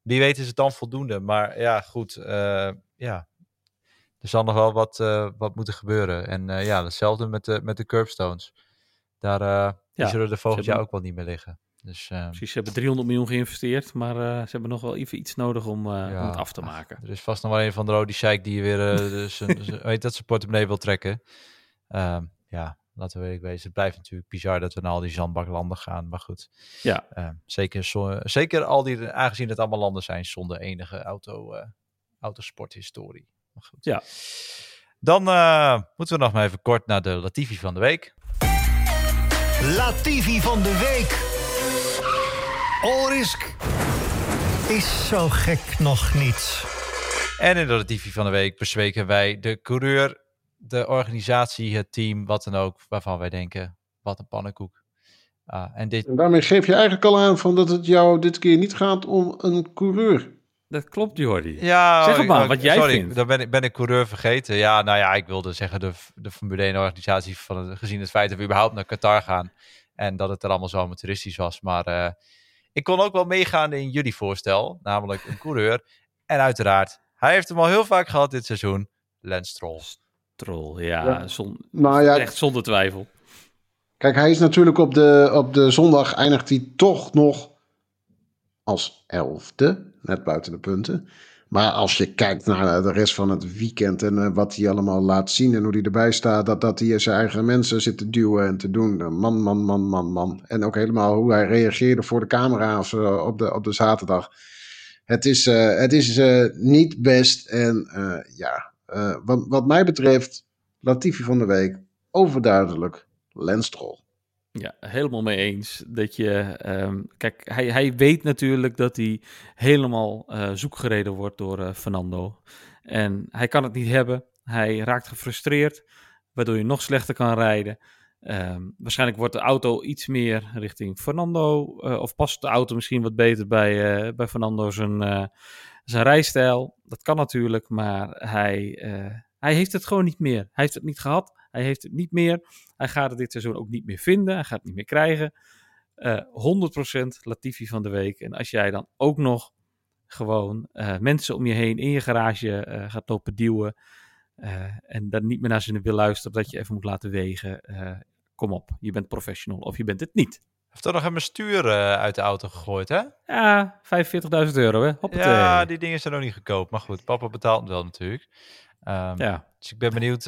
Wie weet is het dan voldoende. Maar ja, goed. ja, er zal nog wel wat, wat moeten gebeuren. En ja, hetzelfde met de, met de curbstones. Daar ja, zullen er volgend jaar ook wel niet meer liggen. Dus, Precies, ze hebben 300 miljoen geïnvesteerd, maar ze hebben nog wel even iets nodig om, ja, om het af te maken. Er is vast nog wel een van de rode sheik die weer weet dat zijn portemonnee wil trekken. Um, ja, laten we wezen. Het blijft natuurlijk bizar dat we naar al die zandbaklanden gaan, maar goed. Ja. Um, zeker, zo, zeker al die, aangezien het allemaal landen zijn zonder enige auto, autosporthistorie. Maar goed. Ja. Dan moeten we nog maar even kort naar de Latifi van de week. Latifi van de week. Orisk is zo gek nog niet. En in de Latifi van de week bespreken wij de coureur, de organisatie, het team, wat dan ook, waarvan wij denken, wat een pannenkoek. Uh, en, dit... en daarmee geef je eigenlijk al aan van dat het jou dit keer niet gaat om een coureur. Dat klopt, Jordi. Ja, zeg het maar, wat jij sorry, vindt. Dan ben ik, ben ik coureur vergeten. Ja, nou ja, ik wilde zeggen de, de Formule 1-organisatie, van het, gezien het feit dat we überhaupt naar Qatar gaan. En dat het er allemaal zo amateuristisch was. Maar uh, ik kon ook wel meegaan in jullie voorstel, namelijk een coureur. En uiteraard, hij heeft hem al heel vaak gehad dit seizoen, Lance Stroll. Stroll, ja, ja. Zon, nou ja, echt zonder twijfel. Kijk, hij is natuurlijk op de, op de zondag eindigt hij toch nog als elfde, net buiten de punten. Maar als je kijkt naar de rest van het weekend en uh, wat hij allemaal laat zien en hoe hij erbij staat, dat, dat hij zijn eigen mensen zit te duwen en te doen. Man, man, man, man, man. En ook helemaal hoe hij reageerde voor de camera of zo op, de, op de zaterdag. Het is, uh, het is uh, niet best. En ja, wat, wat mij betreft, Latifi van de week, overduidelijk, Lenstrol. Ja, helemaal mee eens. Dat je, um, kijk, hij, hij weet natuurlijk dat hij helemaal uh, zoekgereden wordt door uh, Fernando. En hij kan het niet hebben. Hij raakt gefrustreerd, waardoor je nog slechter kan rijden. Um, waarschijnlijk wordt de auto iets meer richting Fernando. Uh, of past de auto misschien wat beter bij, bij Fernando zijn, zijn rijstijl. Dat kan natuurlijk, maar hij, hij heeft het gewoon niet meer. Hij heeft het niet gehad. Hij heeft het niet meer. Hij gaat het dit seizoen ook niet meer vinden. Hij gaat het niet meer krijgen. Uh, 100% Latifi van de week. En als jij dan ook nog gewoon uh, mensen om je heen in je garage gaat lopen duwen. En dan niet meer naar ze wil luisteren, dat je even moet laten wegen. kom op, je bent professional of je bent het niet. Heeft toch nog een bestuur uit de auto gegooid, hè? Ja, 45.000 euro, hè? Hoppatee. Ja, die dingen zijn nog niet gekoopt. Maar goed, papa betaalt hem wel natuurlijk. Um, ja. Dus ik ben benieuwd,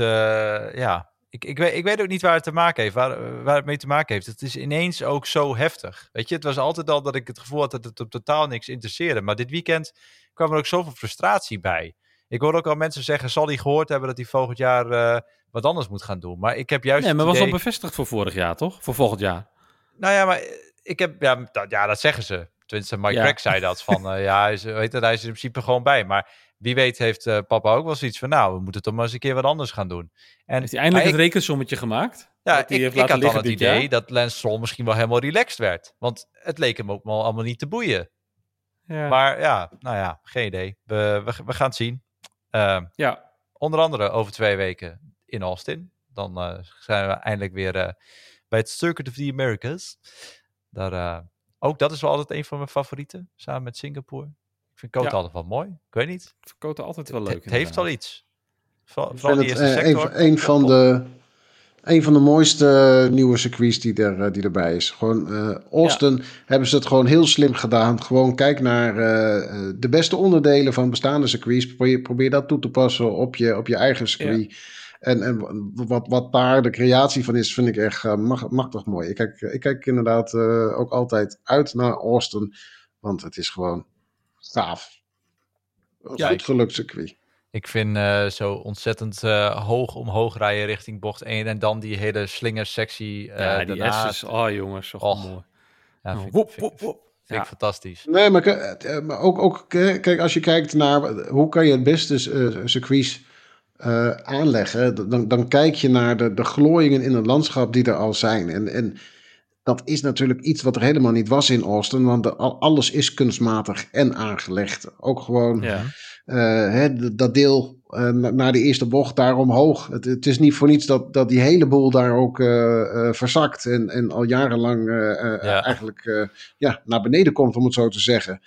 ja, ik, ik, weet, ik weet ook niet waar het te maken heeft, waar, waar het mee te maken heeft. Het is ineens ook zo heftig. Weet je, het was altijd al dat ik het gevoel had dat het op totaal niks interesseerde. Maar dit weekend kwam er ook zoveel frustratie bij. Ik hoorde ook al mensen zeggen, zal hij gehoord hebben dat hij volgend jaar uh, wat anders moet gaan doen. Maar ik heb juist Nee, maar was al bevestigd voor vorig jaar, toch? Voor volgend jaar. Nou ja, maar ik heb, ja, dat, ja dat zeggen ze. Tenminste, Mike Ja. Craig zei dat van, uh, ja, hij is, weet het, hij is in principe gewoon bij. Maar wie weet heeft uh, papa ook wel zoiets van, nou, we moeten toch maar eens een keer wat anders gaan doen. En Heeft hij eindelijk het rekensommetje gemaakt? ja, dat ik, ik had dan het idee jaar? dat Lance Stroll misschien wel helemaal relaxed werd. Want het leek hem ook wel allemaal niet te boeien. Ja. Maar ja, nou ja, geen idee. We, we, we gaan het zien. Uh, ja. onder andere over twee weken in Austin. Dan eh, zijn we eindelijk weer eh, bij het Circuit of the Americas. Daar, eh, ook dat is wel altijd een van mijn favorieten, samen met Singapore. Ik vind Kota Ja. altijd wel mooi. Ik weet niet. Verkoten altijd wel leuk. het heeft wel inderdaad. iets. Vooral, Ik vooral vind die het eerste eh, een, sector. van- een van de, een van de mooiste nieuwe circuits die, er, eh, die erbij is. Gewoon eh, Austin hebben ze het gewoon heel slim gedaan. Gewoon kijk naar eh, eh, de beste onderdelen van bestaande circuits. Probeer, probeer dat toe te passen op je, op je eigen circuit. En, en wat, wat daar de creatie van is, vind ik echt eh, mag- machtig mooi. Ik kijk, ik kijk inderdaad eh, ook altijd uit naar Austin. Want het is gewoon gaaf. Een Ja, goed ik- gelukt circuit. Ik vind eh, zo ontzettend eh, hoog omhoog rijden richting bocht 1 en dan die hele slingersectie eh Ja, die daarna. S's. Oh jongens, zo mooi. Ja, Oh, vind, ik- woep, vind, woep, woep. vind ik Ja. fantastisch. Nee, maar, maar ook, ook kijk, als je kijkt naar hoe kan je het beste eh, circuits eh, aanleggen, dan, dan kijk je naar de, de glooiingen in het landschap die er al zijn. En, en dat is natuurlijk iets wat er helemaal niet was in Austin, want de- alles is kunstmatig en aangelegd. Ook gewoon Ja. eh, hè, dat deel eh, na- naar de eerste bocht daar omhoog. Het, het is niet voor niets dat, dat die hele boel daar ook eh, eh, verzakt en, en al jarenlang eh, eh, Ja. eigenlijk eh, ja, naar beneden komt, om het zo te zeggen.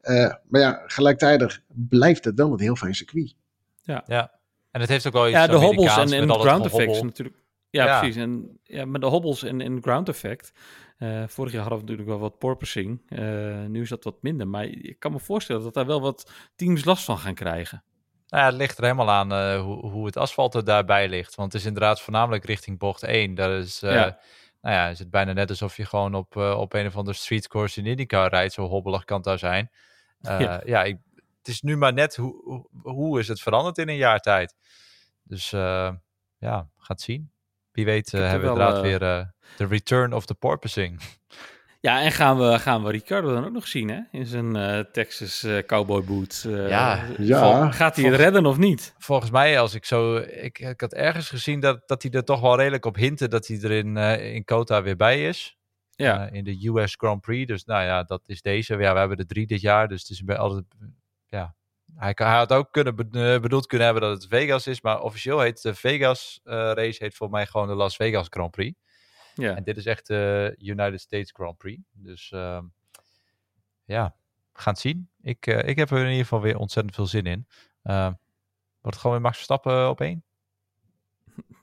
Eh, maar ja, gelijktijdig blijft het wel een heel fijn circuit. Ja. En het heeft ook wel iets Ja, de hobbels en, dat ground effects natuurlijk. Ja, Ja. precies. En ja, met de hobbels en, en ground effect. eh, vorig jaar hadden we natuurlijk wel wat porpoising. Eh, nu is dat wat minder. Maar ik kan me voorstellen dat daar wel wat teams last van gaan krijgen. Nou ja, het ligt er helemaal aan eh, hoe, hoe het asfalt er daarbij ligt. Want het is inderdaad voornamelijk richting bocht 1. Daar is, Ja. nou ja, is het bijna net alsof je gewoon op, op een of andere streetcourse in IndyCar rijdt. Zo hobbelig kan het daar zijn. Ja. ja, ik, het is nu maar net hoe, hoe, is het veranderd in een jaar tijd. Dus eh, ja, gaat zien. Wie weet eh, heb hebben we inderdaad eh, weer eh, de return of the porpoising. Ja, en gaan we, gaan we Ricardo dan ook nog zien, hè? In zijn eh, Texas eh, cowboy boots. Eh, Ja. Ja. Gaat hij het redden of niet? Volgens mij, als ik zo. Ik, ik had ergens gezien dat, dat hij er toch wel redelijk op hintte dat hij er in, eh, in Kota weer bij is. Ja, Eh, in de US Grand Prix. Dus nou ja, dat is deze. Ja, we hebben er drie dit jaar. Dus het is bij altijd. Ja. Hij, hij had ook kunnen eh, bedoeld kunnen hebben dat het Vegas is. Maar officieel heet de Vegas eh, race heet voor mij gewoon de Las Vegas Grand Prix. ja. En dit is echt de United States Grand Prix. Dus ehm, ja, we gaan het zien. Ik, eh, ik heb er in ieder geval weer ontzettend veel zin in. Ehm, wordt het gewoon weer Max Verstappen op één?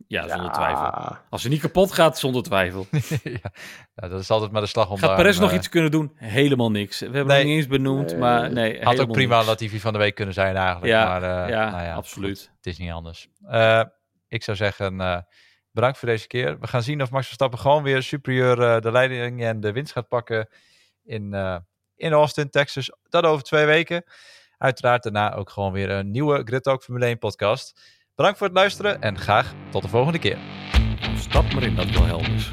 Ja, zonder twijfel. Als hij niet kapot gaat, zonder twijfel. ja, nou, dat is altijd maar de slag om Gaat Perez nog eh, iets kunnen doen? Helemaal niks. We hebben Nee. hem niet eens benoemd, maar nee, Had ook prima niks. Latifi van de week kunnen zijn eigenlijk. Ja, maar, eh, ja, nou absoluut. goed, het is niet anders. Eh, ik zou zeggen, bedankt voor deze keer. We gaan zien of Max Verstappen gewoon weer superieur de leiding en de winst gaat pakken in, in Austin, Texas. Dat over twee weken. Uiteraard daarna ook gewoon weer een nieuwe Grid Talk Formule 1 podcast. Bedankt voor het luisteren en graag tot de volgende keer. Stap maar in dat is.